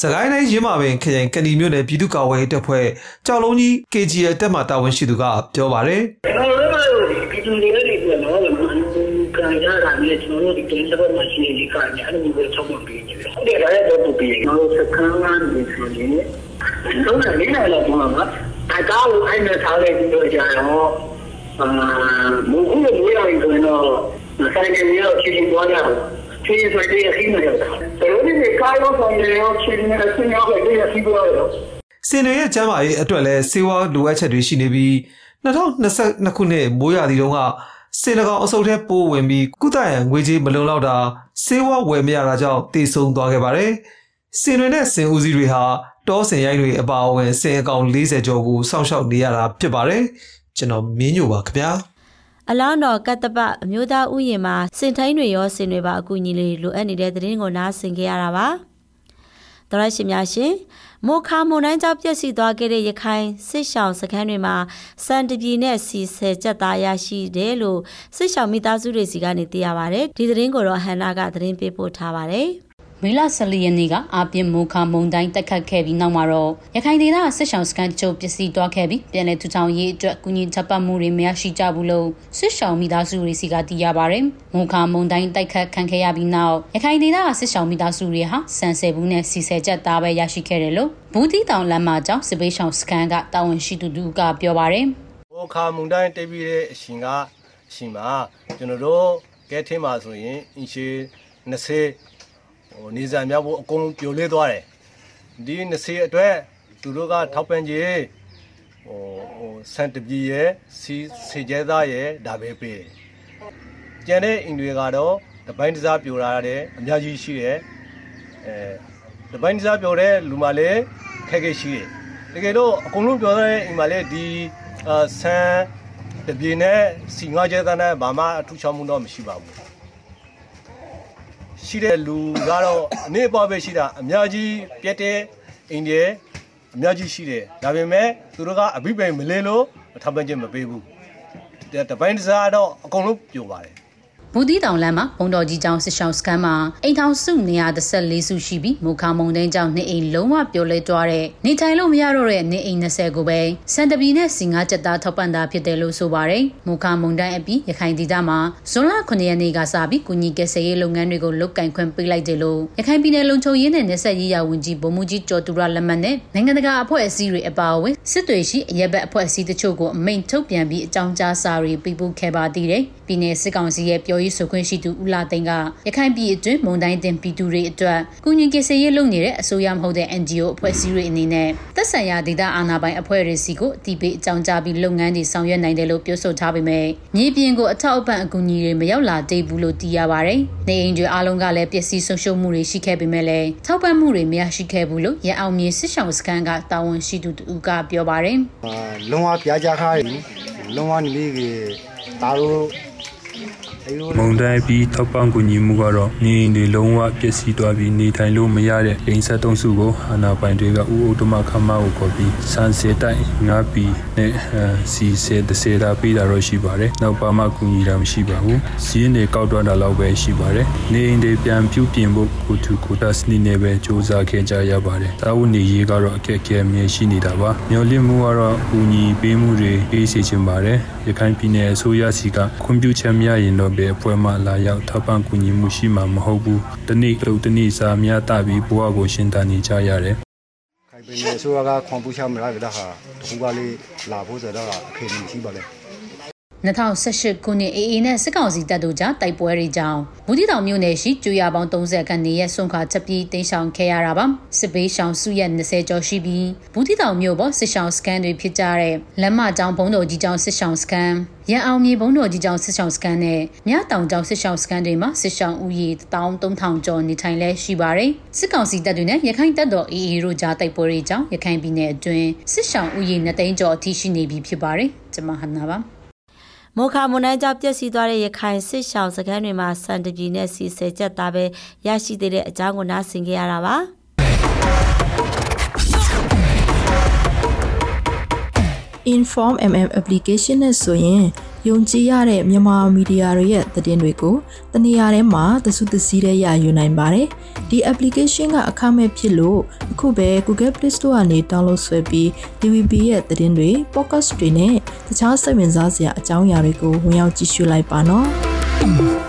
စကိုင်းတိုင်းရင်းမာပင်ခရိုင်ကဏီမြို့နယ်ပြည်သူ့ကာကွယ်ရေးတပ်ဖွဲ့ကြောက်လုံးကြီး KGL တပ်မှတာဝန်ရှိသူကပြောပါတယ်ကျွန်တော်တို့ကဒီတူလေးတွေကတော့ခံရတာနဲ့ကျွန်တော်တို့ဒီတင်းတစ်ပတ်မှရှိနေကြတယ်အဲ့လိုမျိုးထုတ်မှပေးနေတယ်ဟုတ်တယ်ဒါလည်းတော့ပြီးကျွန်တော်တို့စကန်းကနေဆိုရင်တော့လည်းနေလာတော့မှာအကားကိုအဲ့နဲ့ထားလိုက်ပြီးတော့ကြာတော့ အာမဟုတ်ဘူးလို့ပြောရင်တော့ဆိုင်ကနေရောချင်းချင်းသွားကြတယ်ချင်းဆိုတဲ့အခင်းနဲ့တော့ဒီကားရောဆောင်နေရောချင်းနဲ့အဆင်းရောက်တဲ့အခင်းပေါ်တော့စင်တွေရဲ့ကျန်းမာရေးအတွက်လည်းစေဝါလိုအပ်ချက်တွေရှိနေပြီး2022ခုနှစ်မိုးရာသီတုန်းကစင်၎င်းအစုပ်ထဲပိုးဝင်ပြီးကုသရန်ငွေကြေးမလုံလောက်တာစေဝါဝယ်မရတာကြောင့်တည်ဆုံသွားခဲ့ပါတယ်။စင်တွေနဲ့စင်ဦးစီးတွေဟာတောစင်ရိုင်းတွေအပါအဝင်စင်အကောင်40ကျော်ကိုစောင့်ရှောက်နေရတာဖြစ်ပါတယ်။ ကျွန်တော်မင်းညိုပါခင်ဗျာ။အလောင်းတော်ကတ္တပအမျိုးသားဥယျာဉ်မှာစင်ထိုင်းတွေရောစင်တွေပါအကူအညီလေးလိုအပ်နေတဲ့သတင်းကိုနားဆင်ခဲ့ရတာပါ။တော်ရရှိများရှင်မိုခါမွန်တိုင်းကြောင့်ပြည့်စည်သွားခဲ့တဲ့ရခိုင်စစ်ရှောင်းစခန်းတွေမှာစံတပြေနဲ့စီဆယ်ချက်သားရရှိတယ်လို့စစ်ရှောင်းမိသားစုတွေစီကနေသိရပါတယ်။ဒီသတင်းကိုတော့ဟန်နာကသတင်းပေးပို့ထားပါတယ်။ မေလ14ရက်နေ့ကအာပြင်းမုခမုံတိုင်းတက်ခတ်ခဲ့ပြီးနောက်မှာတော့ရခိုင်ဒေသစစ်ရှောင်းစခန်းတချို့ပစ္စည်းသွားခဲ့ပြီးပြည်내ထူထောင်ရေးအတွက်ကုညီချက်ပတ်မှုတွေမရရှိကြဘူးလို့စစ်ရှောင်းမိသားစုတွေစီကသိရပါဗျ။မုခမုံတိုင်းတိုက်ခတ်ခံခဲ့ရပြီးနောက်ရခိုင်ဒေသစစ်ရှောင်းမိသားစုတွေဟာစံဆယ်ဘူးနဲ့စီဆယ်ချက်သားပဲရရှိခဲ့တယ်လို့ဘူးတီတောင်လမ်းမကျောင်းစစ်ပေးရှောင်းစခန်းကတာဝန်ရှိသူတို့ကပြောပါဗျ။ဟိုခါမုန်တိုင်းတိတ်ပြီးတဲ့အရှင်ကအရှင်မှာကျွန်တော်တို့ကဲထင်းမှာဆိုရင်အင်ရှေ20 ဟိုနေစံမြောက်ဖို့အကုန်လုံးပြိုလဲသွားတယ်ဒီ20အတွက်သူတို့ကထောက်ပံ့ကြေးဟိုဟိုစန်တပီရဲ့စီစေကျဲသားရဲ့ဒါပဲပေးတယ်ကျန်တဲ့အင်တွေကတော့တပိုင်းတစားပြိုလာတဲ့အများကြီးရှိတယ်အဲတပိုင်းတစားပြိုတဲ့လူမှလည်းခက်ခဲရှိတယ်တကယ်တော့အကုန်လုံးပြောတဲ့အင်မှလည်းဒီအာဆန်တပြေနဲ့စီငါးကျဲသားနဲ့ဘာမှအထူးချောင်းမှုတော့မရှိပါဘူး ရှိတဲ့လူကတော့အနေအပေါ်ပဲရှိတာအများကြီးပြက်တဲ့အိန္ဒိယအများကြီးရှိတယ်ဒါပေမဲ့သူတို့ကအဘိပိန်မလဲလို့ထောက်ပံ့ခြင်းမပေးဘူးတတပိုင်းတစားတော့အကုန်လုံးပြိုပါတယ် ဘူဒီတောင်လမ်းမှာဘုံတော်ကြီးကျောင်းစစ်ဆောင်စခန်းမှာအိမ်ထောင်စု134စုရှိပြီးမူခါမုံတိုင်းကျောင်းနေအိမ်လုံးဝပြိုလဲသွားတဲ့နေထိုင်လို့မရတော့တဲ့နေအိမ်20ကိုပဲစန်တပီနဲ့စင်ငါကြက်သားထောက်ပံ့တာဖြစ်တယ်လို့ဆိုပါတယ်မူခါမုံတိုင်းအပြီးရခိုင်ဒေသမှာဇွန်လ9ရက်နေ့ကစပြီးကုညီကယ်ဆယ်ရေးလုပ်ငန်းတွေကိုလုတ်ကင်ခွင့်ပေးလိုက်တယ်လို့ရခိုင်ပြည်နယ်လုံခြုံရေးနဲ့နေဆက်ရေးရာဝန်ကြီးဗိုလ်မှူးကြီးကျော်သူရလက်မှတ်နဲ့နိုင်ငံတကာအဖွဲ့အစည်းတွေအပါအဝင်စစ်တွေရှိအရက်ဘက်အဖွဲ့အစည်းတချို့ကိုအမိန့်ထုတ်ပြန်ပြီးအကြောင်းကြားစာတွေပေးပို့ခဲ့ပါသေးတယ်ပြည်နယ်စစ်ကောင်စီရဲ့ပြောရေးဆိုခွင့်ရှိသူဦးလာသိန်းကရခိုင်ပြည်အတွင်းမုံတိုင်းတင်ပြည်သူတွေအတွက်ကုညီကယ်ဆယ်ရေးလုပ်နေတဲ့အစိုးရမဟုတ်တဲ့ NGO အဖွဲ့အစည်းတွေအနေနဲ့သက်ဆိုင်ရာဒေသအာဏာပိုင်အဖွဲ့တွေစီကိုအတိပေးအကြောင်းကြားပြီးလုပ်ငန်းတွေဆောင်ရွက်နိုင်တယ်လို့ပြောဆိုထားပေမဲ့မြေပြင်ကိုအထောက်အပံ့အကူအညီတွေမရောက်လာသေးဘူးလို့သိရပါတယ်။နေအိမ်တွေအားလုံးကလည်းပျက်စီးဆုံးရှုံးမှုတွေရှိခဲ့ပေမဲ့လည်းထောက်ပံ့မှုတွေမရရှိခဲ့ဘူးလို့ရန်အောင်မြေစစ်ဆောင်စခန်းကတာဝန်ရှိသူတူကပြောပါတယ်။အာလုံးဝပြားကြခါရီလုံးဝနေလေးကြီးဒါတို့ အဲလိုမုံတိုင်းပြီးထောက်ပံ့ကူညီမှုကတော့နေအိမ်တွေလုံးဝပျက်စီးသွားပြီးနေထိုင်လို့မရတဲ့အိမ်ဆက်သုံးစုကိုအာနာပိုင်တွေကဥဥတမခမကိုခေါ်ပြီးစံစေတိုက်ငါးပီနဲ့အဲစီစေတစေတာပေးတာတော့ရှိပါတယ်။နောက်ပါမှကူညီတာမရှိပါဘူး။စီးရင်တွေကောက်တော့တာလောက်ပဲရှိပါတယ်။နေအိမ်တွေပြန်ပြုပြင်ဖို့ကိုတူကိုတာစနစ်နဲ့ပဲစူးစမ်းခဲ့ကြရပါတယ်။တာဝန်နေရေးကတော့အခက်အခဲအမြဲရှိနေတာပါ။မျော်လင့်မှုကတော့ကူညီပေးမှုတွေပေးစီချင်ပါတယ်။ရခိုင်ပြည်နယ်အစိုးရစီကခွင့်ပြုချက်မရရင်တော့ဘယ်အဖွဲ့မှလာရောက်ထောက်ပံ့ကူညီမှုရှိမှာမဟုတ်ဘူး။တနေ့လို့တနေ့စာများတပြီးဘဝကိုရှင်းတန်နေကြရတယ်။ခိုင်ပင်နေဆိုကခွန်ပူချမလာကြတာဟာတခုကလေးလာဖို့ဆိုတော့အခက်အခဲရှိပါလေ 2018ခုနှစ် AA နဲ့စစ်ကောင်စီတပ်တို့ကြားတိုက်ပွဲတွေကြောင့်ဘူးတီတောင်မြို့နယ်ရှိကျွော်ပေါင်း30ခန့်နေရဆွန့်ခါချက်ပြီးတင်းရှောင်ခဲ့ရတာပါစစ်ဘေးရှောင်စုရက်20ကျော်ရှိပြီးဘူးတီတောင်မြို့ပေါ်စစ်ရှောင်စကန်တွေဖြစ်ကြတဲ့လမ်းမကျောင်းဘုံတော်ကြီးကျောင်းစစ်ရှောင်စကန်ရန်အောင်မြေဘုံတော်ကြီးကျောင်းစစ်ရှောင်စကန်နဲ့မြတောင်ကျောင်းစစ်ရှောင်စကန်တွေမှာစစ်ရှောင်ဦးရေ13000ကျော်နေထိုင်လဲရှိပါတယ်စစ်ကောင်စီတပ်တွေနဲ့ရခိုင်တပ်တော် AA တို့ကြားတိုက်ပွဲတွေကြောင့်ရခိုင်ပြည်နယ်အတွင်းစစ်ရှောင်ဦးရေ2သိန်းကျော်အထိရှိနေပြီဖြစ်ပါတယ်ကျွန်မဟန်နာပါ မောခမွန်နိုင်ကြောင့်ပျက်စီးသွားတဲ့ရခိုင်စစ်ရှောင်းစခန်းတွေမှာစံတပြည်နဲ့စီဆယ်ချက်သားပဲရရှိသေးတဲ့အကြောင်းကိုနားဆင်ကြရတာပါ Inform MM application နဲ့ဆိုရင်ယုံကြည်ရတဲ့မြန်မာမီဒီယာတွေရဲ့သတင်းတွေကိုတနေရာထဲမှာသစုသစည်းတဲ့ရယူနိုင်ပါတယ်။ဒီ application ကအခမဲ့ဖြစ်လို့အခုပဲ Google Play Store ကနေ download ဆွဲပြီး DVB ရဲ့သတင်းတွေ podcast တွေနဲ့တခြားစိတ်ဝင်စားစရာအကြောင်းအရာတွေကိုဝင်ရောက်ကြည့်ရှုလိုက်ပါနော်။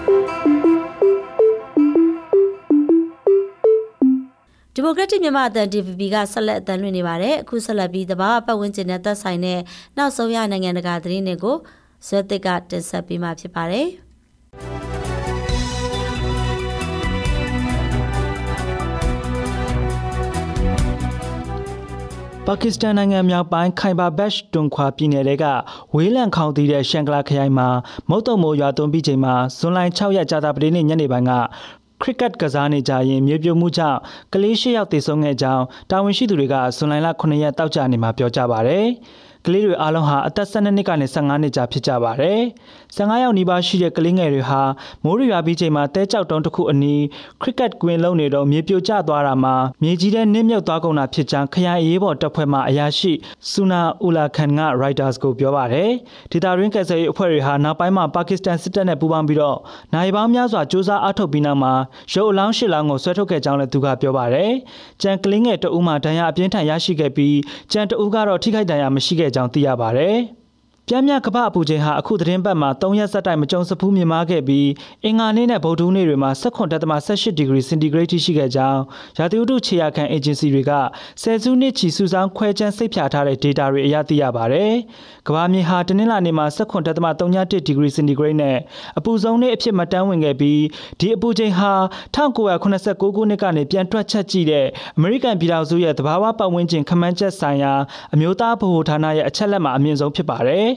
ဒီမိုကရက်တစ်မြန်မာအသံ DVB ကဆက်လက်အသံလွှင့်နေပါတယ်အခုဆက်လက်ပြီးတဘာပတ်ဝန်းကျင်နဲ့သက်ဆိုင်တဲ့နောက်ဆုံးရနိုင်ငံတကာသတင်းတွေကိုဇွဲတစ်ကတင်ဆက်ပေးမှာဖြစ်ပါတယ်ပါကစ္စတန်နိုင်ငံမြောက်ပိုင်းခိုင်ဘာဘက်ရှ်တွန်ခွာပြည်နယ်တွေကဝေးလံခေါင်တည်တဲ့ရှန်ကလာခရိုင်မှာမုတ်တုံမိုးရွာသွန်းပြီးချိန်မှာဇွန်လ6ရက်ကြာသပတေးနေ့ညနေပိုင်းက ခရစ်ကတ်ကစားနေကြရင်မြေပြိုမှုကြောင့်ကလေး၈ယောက်သေဆုံးခဲ့ကြောင်းတာဝန်ရှိသူတွေကဇွန်လ9ရက်တောက်ကြနေမှာပြောကြားပါရယ် ကလေးတွေအားလုံးဟာအသက်12နှစ်ကနေ15နှစ်ကြာဖြစ်ကြပါတယ်။15ယောက်နီးပါးရှိတဲ့ကလေးငယ်တွေဟာမိုးရွာပြီးချိန်မှာတဲကြောက်တုံးတစ်ခုအနီးခရစ်ကတ်ကွင်းလုံးနေတော့မြေပြိုကျသွားတာမှာမြေကြီးထဲနစ်မြုပ်သွားကုန်တာဖြစ်ကြောင်းခရိုင်အရေးပေါ်တပ်ဖွဲ့မှအရာရှိဆူနာအူလာခန်က Reuters ကိုပြောပါတယ်။ဒေတာရင်းကယ်ဆယ်ရေးအဖွဲ့တွေဟာနောက်ပိုင်းမှာပါကစ္စတန်စစ်တပ်နဲ့ပူးပေါင်းပြီးတော့နိုင်ပေါင်းများစွာစ조사အားထုတ်ပြီးနောက်မှာရုပ်အလောင်းရှစ်လောင်းကိုဆွဲထုတ်ခဲ့ကြောင်းလည်းသူကပြောပါတယ်။ကြံကလင်းငယ်တအူးမှဒဏ်ရာအပြင်းထန်ရရှိခဲ့ပြီးကြံတအူးကတော့ထိခိုက်ဒဏ်ရာမရှိခဲ့ကြောင်းသိရပါတယ်။ ပြင်းပြကပ္ပအပူချိန်ဟာအခုသတင်းပတ်မှာ3ရက်ဆက်တိုက်မကြုံစဖူးမြင့်မားခဲ့ပြီးအင်္ဂါနေ့နဲ့ဗုဒ္ဓဟူးနေ့တွေမှာ18.18ဒီဂရီစင်တီဂရိတ်ထိရှိခဲ့ကြောင်းရာသီဥတုခြေရာခံအေဂျင်စီတွေကဆယ်စုနှစ်ချီစုဆောင်းခွဲချမ်းစိတ်ဖြာထားတဲ့ data တွေအရသိရပါတယ်။ကမ္ဘာမြေဟာတနင်္လာနေ့မှာ18.31ဒီဂရီစင်တီဂရိတ်နဲ့အပူဆုံးနေ့အဖြစ်မှတ်တမ်းဝင်ခဲ့ပြီးဒီအပူချိန်ဟာ1989ခုနှစ်ကနေပြန်တွက်ချက်ကြည့်တဲ့အမေရိကန်ပြည်ထောင်စုရဲ့သဘာဝပတ်ဝန်းကျင်ခန့်မှန်းချက်ဆိုင်ရာအမျိုးသားဗဟိုဌာနရဲ့အချက်လက်မှာအမြင့်ဆုံးဖြစ်ပါတယ်။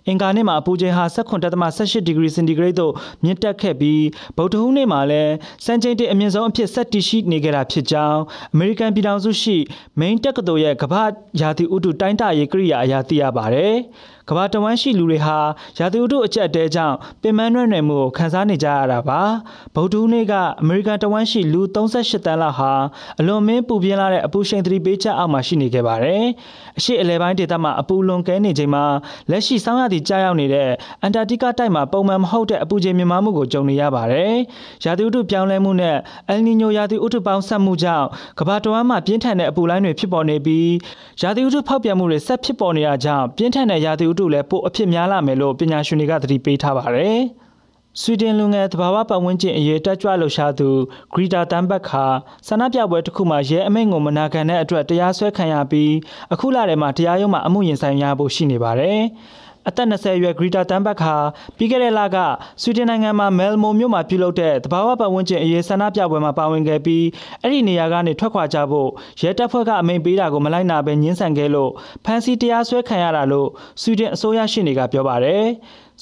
အင်္ဂါနေ့မှာအပူချိန်ဟာ18.18ဒီဂရီစင်တီဂရိတ်သို့မြင့်တက်ခဲ့ပြီးဗုဒ္ဓဟူးနေ့မှာလည်းစံချိန်တင်အမြင့်ဆုံးအဖြစ်ဆက်တည်ရှိနေကြတာဖြစ်ကြောင်းအမေရိကန်ပြည်ထောင်စုရှိမိန်တက္ကသိုလ်ရဲ့ကမ္ဘာရာသီဥတုတိုင်းတာရေးကိရိယာအရာသိရပါတယ်။ကမ္ဘာတဝန်းရှိလူတွေဟာရာသီဥတုအကျက်တဲကြောင့်ပင်မနှွဲ့နယ်မှုကိုခံစားနေကြရတာပါဗုဒ္ဓဟူးနေ့ကအမေရိကန်တဝန်းရှိလူ38တန်းလောက်ဟာအလွန်မင်းပူပြင်းလာတဲ့အပူရှိန်သတိပေးချက်အောက်မှာရှိနေခဲ့ပါတယ်အရှိအလဲပိုင်းဒေသမှာအပူလွန်ကဲနေချိန်မှာလက်ရှိဆောင်းရာသီကြာရောက်နေတဲ့အန်တာတိကတိုက်မှာပုံမှန်မဟုတ်တဲ့အပူချိန်မြင့်မားမှုကိုကြုံနေရပါတယ်ရာသီဥတုပြောင်းလဲမှုနဲ့အယ်နီညိုရာသီဥတုပေါင်းဆက်မှုကြောင့်ကမ္ဘာတဝန်းမှာပြင်းထန်တဲ့အပူလိုင်းတွေဖြစ်ပေါ်နေပြီးရာသီဥတုဖောက်ပြန်မှုတွေဆက်ဖြစ်ပေါ်နေတာကြောင့်ပြင်းထန်တဲ့ရာသီဥတုလည်းပိုအဖြစ်များလာမယ်လို့ပညာရှင်တွေကသတိပေးထားပါတယ်။ဆွီဒင်လူငယ်သဘာဝပတ်ဝန်းကျင်အရေးတက်ကြွလှုပ်ရှားသူဂရီတာတမ်ဘတ်ခါဆန္ဒပြပွဲတစ်ခုမှာရဲအမိန့်ကိုမနာခံတဲ့အတွက်တရားစွဲခံရပြီးအခုလထဲမှာတရားရုံးမှာအမှုရင်ဆိုင်ရဖို့ရှိနေပါတယ်။ အသက်20အရွယ်ဂရီတာတမ်ဘတ်ဟာပြီးခဲ့တဲ့လကဆွီဒင်နိုင်ငံမှာမဲလ်မိုမြို့မှာပြုလုပ်တဲ့တဘာဝပတ်ဝန်းကျင်အရေးဆန္ဒပြပွဲမှာပါဝင်ခဲ့ပြီးအဲ့ဒီနေရာကနေထွက်ခွာကြဖို့ရဲတပ်ဖွဲ့ကအမိန့်ပေးတာကိုမလိုက်နာဘဲညှင်းဆန်ခဲ့လို့ဖမ်းဆီးတရားစွဲခံရတာလို့ဆွီဒင်အစိုးရရှေ့နေကပြောပါတယ်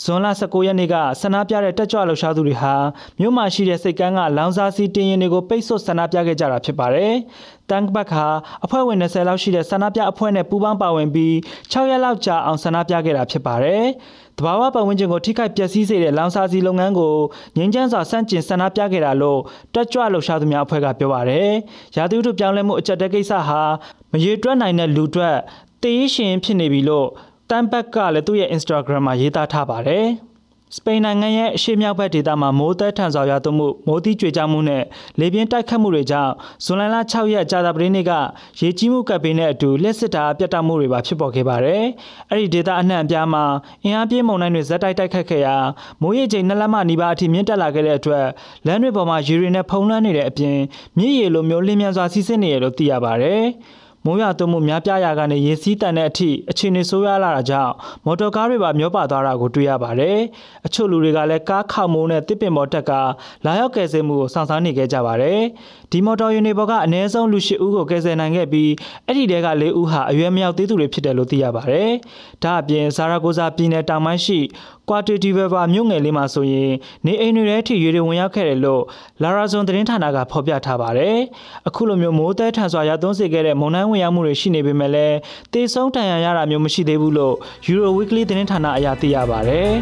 ဇွန်လ19ရက်နေ့ကဆန္ဒပြတဲ့တက်ကြွလှုပ်ရှားသူတွေဟာမြို့မှာရှိတဲ့စိတ်ကမ်းကလောင်စာစီတင်ရင်တွေကိုပိတ်ဆို့ဆန္ဒပြခဲ့ကြတာဖြစ်ပါတယ်။ တန်ဘတ်ဟာအဖွဲ့ဝင်20လောက်ရှိတဲ့ဆန္ဒပြအဖွဲ့နဲ့ပူးပေါင်းပါဝင်ပြီး6ရက်လောက်ကြာအောင်ဆန္ဒပြခဲ့တာဖြစ်ပါတယ်။တဘာဝပတ်ဝန်းကျင်ကိုထိခိုက်ပျက်စီးစေတဲ့လောင်စာစီလုပ်ငန်းကိုငင်းချမ်းစွာစန့်ကျင်ဆန္ဒပြခဲ့တာလို့တက်ကြွလှုပ်ရှားသူများအဖွဲ့ကပြောပါတယ်။ရာသီဥတုပြောင်းလဲမှုအကြက်တဲကိစ္စဟာမရေတွက်နိုင်တဲ့လူတွေတေးရှင်ဖြစ်နေပြီလို့တမ်ဘက်ကလည်းသူ့ရဲ့ Instagram မှာရေးသားထားပါတယ်။ စပိန်နိုင်ငံရဲ့အရှေ့မြောက်ဘက်ဒေသမှာမိုးသက်ထန်စွာရွာသွန်းမှုမိုးသီးကြွေကြမှုနဲ့လေပြင်းတိုက်ခတ်မှုတွေကြောင့်ဇွန်လ6ရက်ကြာသပတေးနေ့ကရေကြီးမှုကပ်ဘေးနဲ့အတူလက်စစ်တာပြတ်တောက်မှုတွေပါဖြစ်ပေါ်ခဲ့ပါတယ်။အဲ့ဒီဒေသအနှံ့အပြားမှာအင်အားပြင်းမုန်တိုင်းတွေဇက်တိုက်တိုက်ခတ်ခဲ့ရာမိုးရေချိန်နှစ်လက်မနီးပါးအထိမြင့်တက်လာခဲ့တဲ့အတွက်လမ်းတွေပေါ်မှာရေတွေနဲ့ဖုံးလွှမ်းနေတဲ့အပြင်မြစ်ရေလိုမျိုးလင်းမြန်စွာစီးဆင်းနေရလို့သိရပါတယ်။ မိုးရွာသွန်းမှုများပြားရာကနေရေစီးတန်တဲ့အထိအခြေအနေဆိုးရွားလာတာကြောင့်မော်တော်ကားတွေပါမျောပါသွားတာကိုတွေ့ရပါတယ်။အချို့လူတွေကလည်းကားခောက်မိုးနဲ့တစ်ပင်ပေါ်တက်ကလာရောက်ကယ်ဆယ်မှုကိုစောင့်စားနေခဲ့ကြပါတယ်။ဒီမော်တော်ယာဉ်တွေပေါ်ကအနည်းဆုံးလူ၈ဦးကိုကယ်ဆယ်နိုင်ခဲ့ပြီးအဲ့ဒီတဲက၄ဦးဟာအရွယ်မရောက်သေးသူတွေဖြစ်တယ်လို့သိရပါတယ်။ဒါအပြင်ဇာရာဂိုဇာပြည်နယ်တောင်ပိုင်းရှိ ကွာတီတီဗဘာမြို့ငယ်လေးမှာဆိုရင်နေအိမ်တွေထဲထိရေတွေဝင်ရောက်ခဲ့တယ်လို့လာရာဇွန်သတင်းဌာနကဖော်ပြထားပါတယ်။အခုလိုမျိုးမိုးတဲထန်စွာရသွန်းစေခဲ့တဲ့မုန်တိုင်းဝင်ရောက်မှုတွေရှိနေပေမဲ့လည်းတေဆုံးတန်ရာရတာမျိုးမရှိသေးဘူးလို့ Euro Weekly သတင်းဌာနအရသိရပါတယ်။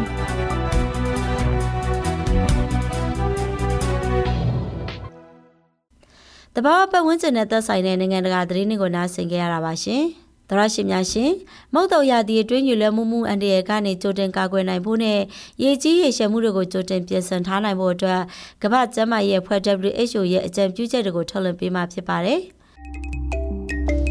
တဘာဝပတ်ဝန်းကျင်နဲ့သက်ဆိုင်တဲ့နိုင်ငံတကာသတင်းတွေကိုနားဆင်ကြရတာပါရှင်။ သရရှိများရှင်မုတ်တုံရသည့်အတွင်းညွလွယ်မှုမှုအန်တရကနေကြိုတင်ကာကွယ်နိုင်ဖို့နဲ့ရေကြီးရေရှည်မှုတွေကိုကြိုတင်ပြင်ဆင်ထားနိုင်ဖို့အတွက်ကမ္ဘာ့ကျန်းမာရေးအဖွဲ့ WHO ရဲ့အကြံပြုချက်တွေကိုထုတ်လွှင့်ပေးမှာဖြစ်ပါတယ်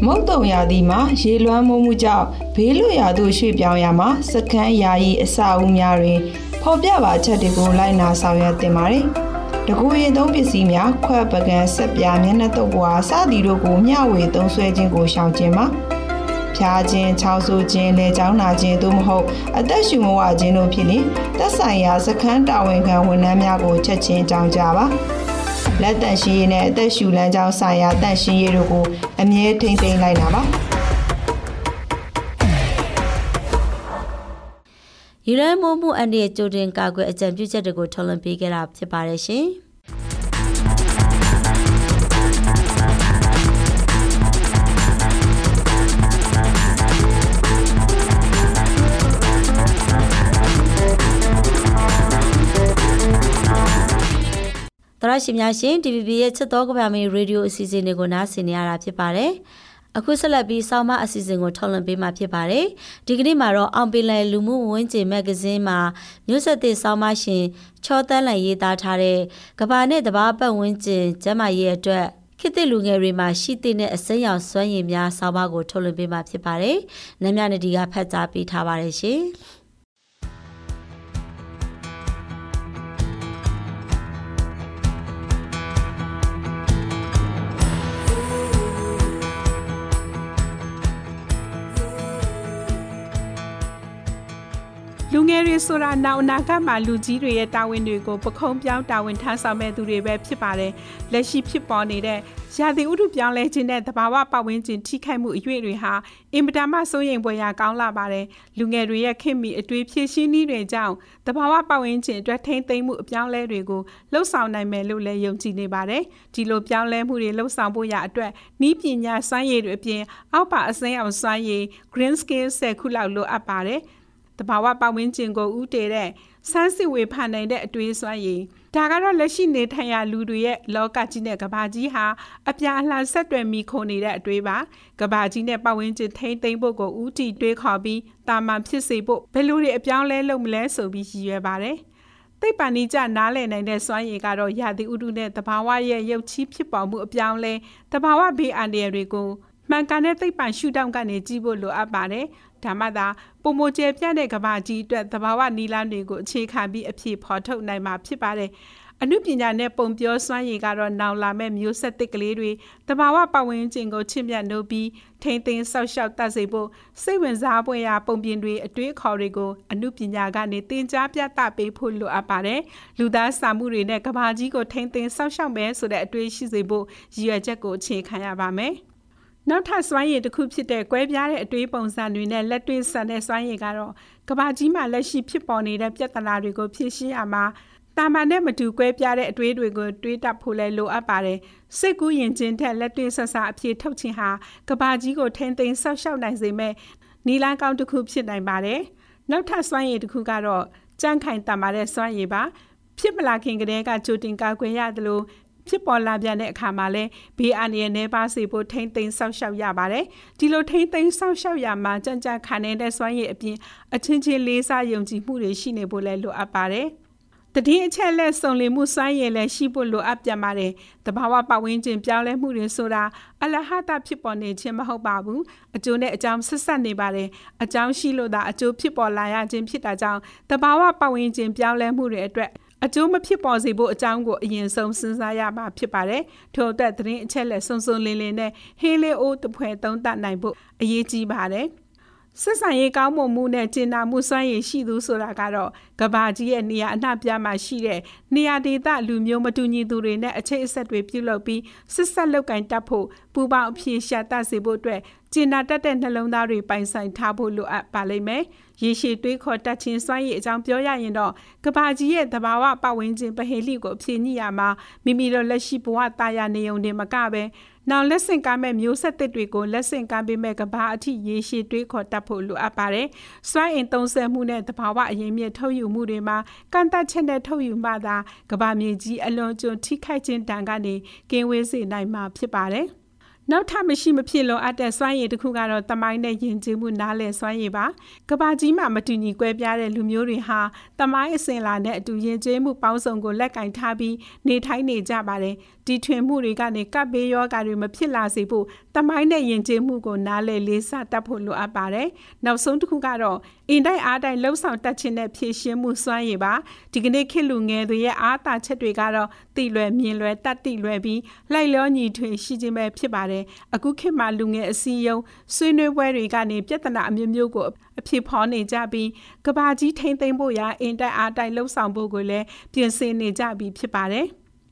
မုတ်တုံရာသီမှာရေလွှမ်းမိုးမှုကြောင့်ဘေးလွတ်ရာသို့ရွှေ့ပြောင်းရမှာစခန်းယာယီအဆောက်အဦများတွင်ဖော်ပြပါချက်တွေကိုလိုက်နာဆောင်ရွက်တင်ပါတယ်။တကူရင်သုံးပစ္စည်းများခွက်ပကံဆက်ပြားမျက်နှာတုပ်ပွားစသည်တို့ကိုမျှဝေသုံးစွဲခြင်းကိုရှောင်ကျဉ်ပါ။ ဖျားခြင်း၊ချောင်းဆိုးခြင်း၊လေကြောင်းနာခြင်းသို့မဟုတ်အသက်ရှူမဝခြင်းတို့ဖြစ်ရင်သက်ဆိုင်ရာစခန်းတာဝန်ခံဝန်ထမ်းများကိုချက်ချင်းကြောင်းကြပါလက်တန့်ရှင်းရေးနဲ့အသက်ရှူလမ်းကြောင်းဆိုင်ရာတန့်ရှင်းရေးတို့ကိုအမြဲထိမ့်သိမ်းလိုက်တာပါယူရန်မိုးမှုအန်ဒီရဲ့ကြိုတင်ကာကွယ်အကြံပြုချက်တွေကိုထုတ်လွှင့်ပေးခဲ့တာဖြစ်ပါတယ်ရှင်။ သရရှိများရှင် DVB ရဲ့ချစ်တော်ကဘာမီရေဒီယိုအစီအစဉ်တွေကိုနားဆင်နေရတာဖြစ်ပါတယ်။အခုဆက်လက်ပြီးဆောင်းမအစီအစဉ်ကိုထုတ်လွှင့်ပေးမှာဖြစ်ပါတယ်။ဒီကနေ့မှာတော့အောင်ပင်လယ်လူမှုဝန်းကျင်မဂ္ဂဇင်းမှာမြို့ဆက်သစ်ဆောင်းမရှင်ချောတန်းလန်ရေးသားထားတဲ့ကဘာနဲ့တဘာပတ်ဝန်းကျင်ကျမ်းမာရေးအတွက်ခေတ်သစ်လူငယ်တွေမှာရှိတဲ့အစိမ်းရောင်စွမ်းရည်များဆောင်းပါးကိုထုတ်လွှင့်ပေးမှာဖြစ်ပါတယ်။နမ်းမြနဒီကဖတ်ကြားပေးထားပါတယ်ရှင်။ လူငယ်တွေဆိုတာနောက်အနာဂတ်မှာလူကြီးတွေရဲ့တာဝန်တွေကိုပခုံးပြောင်းတာဝန်ထမ်းဆောင်မဲ့သူတွေပဲဖြစ်ပါတယ်။လက်ရှိဖြစ်ပေါ်နေတဲ့ရာသီဥတုပြောင်းလဲခြင်းနဲ့သဘာဝပတ်ဝန်းကျင်ထိခိုက်မှုအရွေ့တွေဟာအင်မတန်မှစိုးရိမ်ဖွယ်ရာကောင်းလာပါတယ်။လူငယ်တွေရဲ့ခင်မီအတွေ့ဖြည့်ရှင်းနည်းတွေကြောင့်သဘာဝပတ်ဝန်းကျင်အတွက်ထိမ့်သိမ်းမှုအပြောင်းလဲတွေကိုလှုပ်ဆောင်နိုင်မယ်လို့လည်းယုံကြည်နေပါတယ်။ဒီလိုပြောင်းလဲမှုတွေလှုပ်ဆောင်ဖို့ရအတွက်ဤပညာစွမ်းရည်တွေအပြင်အောက်ပါအစိမ်းအောင်စွမ်းရည် green skill 10ခုလောက်လိုအပ်ပါတယ်။ တဘာဝပတ်ဝန်းကျင်ကိုဥတည်တဲ့စမ်းစစ်ဝေဖန်နိုင်တဲ့အတွေးစွမ်းရည်ဒါကတော့လက်ရှိနေထိုင်ရလူတွေရဲ့လောကကြီးနဲ့ကဘာကြီးဟာအပြာအလှဆက်တွယ်မိခိုနေတဲ့အတွေးပါကဘာကြီးနဲ့ပတ်ဝန်းကျင်ထိမ့်သိမ့်ဖို့ကိုဥတီတွေးခေါ်ပြီးတာမန်ဖြစ်စေဖို့ဘယ်လိုတွေအပြောင်းလဲလုပ်မလဲဆိုပြီးရည်ရွယ်ပါတယ်သိပ္ပံနိကြနားလည်နိုင်တဲ့စွမ်းရည်ကတော့ရာသီဥတုနဲ့တဘာဝရဲ့ရုပ်ချီးဖြစ်ပေါ်မှုအပြောင်းလဲတဘာဝဘေးအန္တရာယ်တွေကို မှန်ကန်တဲ့သိပ္ပံရှုထောင့်ကနေကြည့်ဖို့လိုအပ်ပါတယ်။ဒါမှသာပုံမကျဲပြန့်တဲ့ကဘာကြီးအတွက်သဘာဝနီလန်းတွေကိုအခြေခံပြီးအဖြစ်ဖော်ထုတ်နိုင်မှာဖြစ်ပါတယ်။အနုပညာနဲ့ပုံပြောစွမ်းရည်ကတော့နောင်လာမဲ့မျိုးဆက်သစ်ကလေးတွေတဘာဝပတ်ဝန်းကျင်ကိုချစ်မြတ်နိုးပြီးထိမ့်သိမ်းဆောက်ရှောက်တတ်စေဖို့စိတ်ဝင်စားပွင့်ရာပုံပြင်တွေအတွေ့အခေါ်တွေကိုအနုပညာကနေသင်ကြားပြသပေးဖို့လိုအပ်ပါတယ်။လူသားစာမှုတွေနဲ့ကဘာကြီးကိုထိမ့်သိမ်းဆောက်ရှောက်မယ်ဆိုတဲ့အတွေ့ရှိစေဖို့ရည်ရွယ်ချက်ကိုအခြေခံရပါမယ်။ နောက်ထပ်စွမ်းရည်တစ်ခုဖြစ်တဲ့ကွဲပြားတဲ့အတွေးပုံစံတွေနဲ့လက်တွေ့ဆန်တဲ့စွမ်းရည်ကတော့ကဘာကြီးမှာလက်ရှိဖြစ်ပေါ်နေတဲ့ပြဿနာတွေကိုဖြေရှင်းရမှာတာမန်နဲ့မတူကွဲပြားတဲ့အတွေးတွေကိုတွေးတတ်ဖို့လဲလိုအပ်ပါတယ်စိတ်ကူးရင်ချင်းထက်လက်တွေ့ဆက်စားအဖြစ်ထုတ်ခြင်းဟာကဘာကြီးကိုထိမ့်သိမ်းဆောက်ရှောက်နိုင်စေမဲ့နီလန်းကောင်းတစ်ခုဖြစ်နိုင်ပါတယ်နောက်ထပ်စွမ်းရည်တစ်ခုကတော့ကြန့်ခိုင်တတ်ပါတဲ့စွမ်းရည်ပါဖြစ်မလာခင်ကတည်းကကြိုတင်ကာကွယ်ရတယ်လို့ ဖြစ်ပေါ်လာပြန်တဲ့အခါမှာလဲဘေးအန္တရာယ်နှဲပါစေဖို့ထိမ့်သိမ်းဆောက်ရှောက်ရပါတယ်ဒီလိုထိမ့်သိမ်းဆောက်ရှောက်ရမှာကြံ့ကြံ့ခံနေတဲ့စွမ်းရည်အပြင်အချင်းချင်းလေးစားယုံကြည်မှုတွေရှိနေဖို့လဲလိုအပ်ပါတယ်တည်င်းအချက်လက်စုံလင်မှုစွမ်းရည်လည်းရှိဖို့လိုအပ်ပြန်ပါတယ်။တဘာဝပတ်ဝန်းကျင်ပြောင်းလဲမှုတွေဆိုတာအလဟတဖြစ်ပေါ်နေခြင်းမဟုတ်ပါဘူး။အကျိုးနဲ့အကြောင်းဆက်ဆက်နေပါတယ်။အကြောင်းရှိလို့သာအကျိုးဖြစ်ပေါ်လာရခြင်းဖြစ်တာကြောင့်တဘာဝပတ်ဝန်းကျင်ပြောင်းလဲမှုတွေအတွက် အကျိုးမဖြစ်ပေါ်စေဖို့အကြောင်းကိုအရင်ဆုံးစဉ်းစားရမှာဖြစ်ပါတယ်။ထို့အတွက်သတင်းအချက်လက်စုံစုံလင်လင်နဲ့ဟေးလေးအိုးတဖွဲသုံးတတ်နိုင်ဖို့အရေးကြီးပါတယ်။ ဆက်ဆံရေးကောင်းမွန်မှုနဲ့ကျင်နာမှုစွမ်းရည်ရှိသူဆိုတာကတော့ကဘာကြီးရဲ့နေရာအနှံ့ပြားမှာရှိတဲ့နေရာဒေသလူမျိုးမတူညီသူတွေနဲ့အခြေအဆက်တွေပြုလုပ်ပြီးဆက်ဆက်လောက်ကင်တတ်ဖို့ပူပေါင်းအဖြေရှာတတ်စေဖို့အတွက်ကျင်နာတတ်တဲ့နှလုံးသားတွေပိုင်ဆိုင်ထားဖို့လိုအပ်ပါလိမ့်မယ်။ရေရှည်တွေးခေါ်တတ်ခြင်းစွမ်းရည်အကြောင်းပြောရရင်တော့ကဘာကြီးရဲ့သဘာဝပတ်ဝန်းကျင်ပဟေလိကိုအဖြေညှိရမှာမိမိတို့လက်ရှိဘဝတာယာနေုံတွေမကပဲ နောက်လက်ဆင့်ကမ်းမဲ့မျိုးဆက်သစ်တွေကိုလက်ဆင့်ကမ်းပေးမဲ့ကဘာအထိရေရှည်တွေးခေါ်တတ်ဖို့လိုအပ်ပါတယ်။စွမ်းအင်သုံးဆက်မှုနဲ့တဘာဝအရင်မြစ်ထုတ်ယူမှုတွေမှာကန့်သက်ချက်နဲ့ထုတ်ယူမှသာကဘာမြေကြီးအလွန်ကျွံထိခိုက်ခြင်းတန်ကနေကင်းဝေးစေနိုင်မှာဖြစ်ပါတယ်။ နောက်ထပ်မရှိမဖြစ်လို့အပ်တဲ့စွမ်းရည်တစ်ခုကတော့တမိုင်းနဲ့ယဉ်ကျေးမှုနားလည်စွမ်းရည်ပါကဘာကြီးမှာမတူညီကွဲပြားတဲ့လူမျိုးတွေဟာတမိုင်းအစဉ်လာနဲ့အတူယဉ်ကျေးမှုပေါင်းစုံကိုလက်ကင်ထားပြီးနေထိုင်နေကြပါတယ်တီထွင်မှုတွေကနေကပ်ဘေးယောဂါတွေမဖြစ်လာစေဖို့တမိုင်းနဲ့ယဉ်ကျေးမှုကိုနားလည်လေးစားတတ်ဖို့လိုအပ်ပါတယ်နောက်ဆုံးတစ်ခုကတော့ အင်တိုက်အားတိုက်လှုပ်ဆောင်တတ်ခြင်းနဲ့ဖြည့်ရှင်းမှုစွမ်းရည်ပါဒီကနေ့ခေတ်လူငယ်တွေရဲ့အားသာချက်တွေကတော့တိလွယ်မြင်လွယ်တတ်တိလွယ်ပြီးလိုက်လျောညီထွေရှိခြင်းပဲဖြစ်ပါတယ်အခုခေတ်မှာလူငယ်အစည်းအရုံးဆွေးနွေးပွဲတွေကနေပြဿနာအမျိုးမျိုးကိုအဖြစ်ဖော်နေကြပြီးကဘာကြီးထိမ့်သိမ့်ဖို့ရာအင်တိုက်အားတိုက်လှုပ်ဆောင်ဖို့ကိုလည်းပြင်ဆင်နေကြပြီးဖြစ်ပါတယ်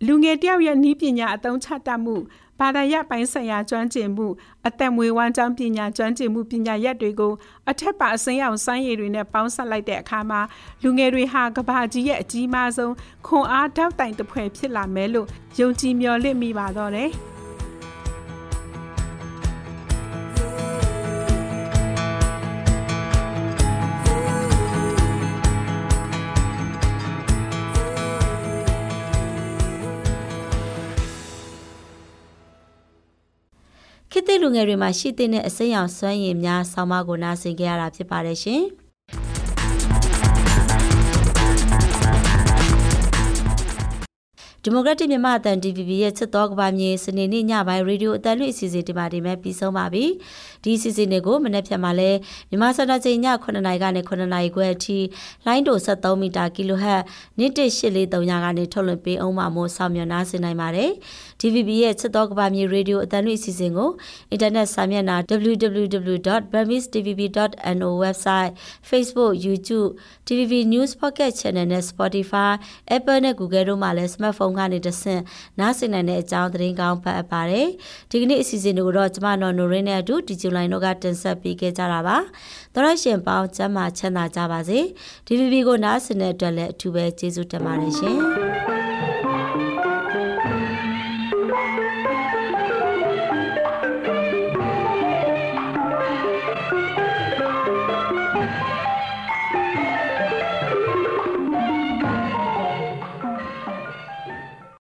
လူငယ်တယောက်ရဲ့ဤပညာအသုံးချတတ်မှုဘာသာရပ်ပိုင်းဆိုင်ရာကျွမ်းကျင်မှုအသက်မွေးဝမ်းကြောင်းပညာကျွမ်းကျင်မှုပညာရပ်တွေကိုအထက်ပါအစိမ်းအောင်စိုင်းရည်တွေနဲ့ပေါင်းစပ်လိုက်တဲ့အခါမှာလူငယ်တွေဟာကဘာကြီးရဲ့အကြီးမားဆုံးခွန်အားတောက်တိုင်တစ်ဖွဲ့ဖြစ်လာမယ်လို့ယုံကြည်မျှော်လင့်မိပါတော့တယ်။ သစ်လူငယ်တွေမှာရှိတဲ့အစိမ်းရောင်စွမ်းရည်များဆောင်းပါးကိုနားဆင်ကြရတာဖြစ်ပါတယ်ရှင်။ ဒီမိုကရက်တစ်မြန်မာအသံ DVB ရဲ့ချစ်တော်ကဘာမြေစနေနေ့ညပိုင်းရေဒီယိုအသံလွှင့်အစီအစဉ်ဒီမှာဒီမဲ့ပြီးဆုံးပါပြီ။ဒီအစီအစဉ်တွေကိုမနေ့ဖြန်မှာလဲမြန်မာစံတော်ချိန်ည9:00နာရီကနေ9:00နာရီခွဲအထိလိုင်းတို73မီတာကီလိုဟတ်11843ကနေထုတ်လွှင့်ပေးအောင်မှမို့ဆောင်မြော်နားဆင်နိုင်ပါတယ်။ DVB ရဲ့ချစ်တော်ကဘာမြေရေဒီယိုအသံလွှင့်အစီအစဉ်ကိုအင်တာနက်စာမျက်နှာ www.burmese.tvb.no website Facebook YouTube TVB News Pocket Channel နဲ့ Spotify Apple နဲ့ Google တို့မှာလည်း smartphone ကနေတဆင့်နားဆင်နိုင်တဲ့အကြောင်းသတင်းကောင်းဖတ်အပ်ပါတယ်။ဒီကနေ့အစီအစဉ်တွေကိုတော့ကျမနော်နိုရင်းနဲ့အတူဒီဇူလိုင်းတို့ကတင်ဆက်ပေးခဲ့ကြတာပါ။သောရရှင်ပေါင်းကျမ်းမာချမ်းသာကြပါစေ။ DVB ကိုနားဆင်တဲ့အတွက်လည်းအထူးပဲကျေးဇူးတင်ပါတယ်ရှင်။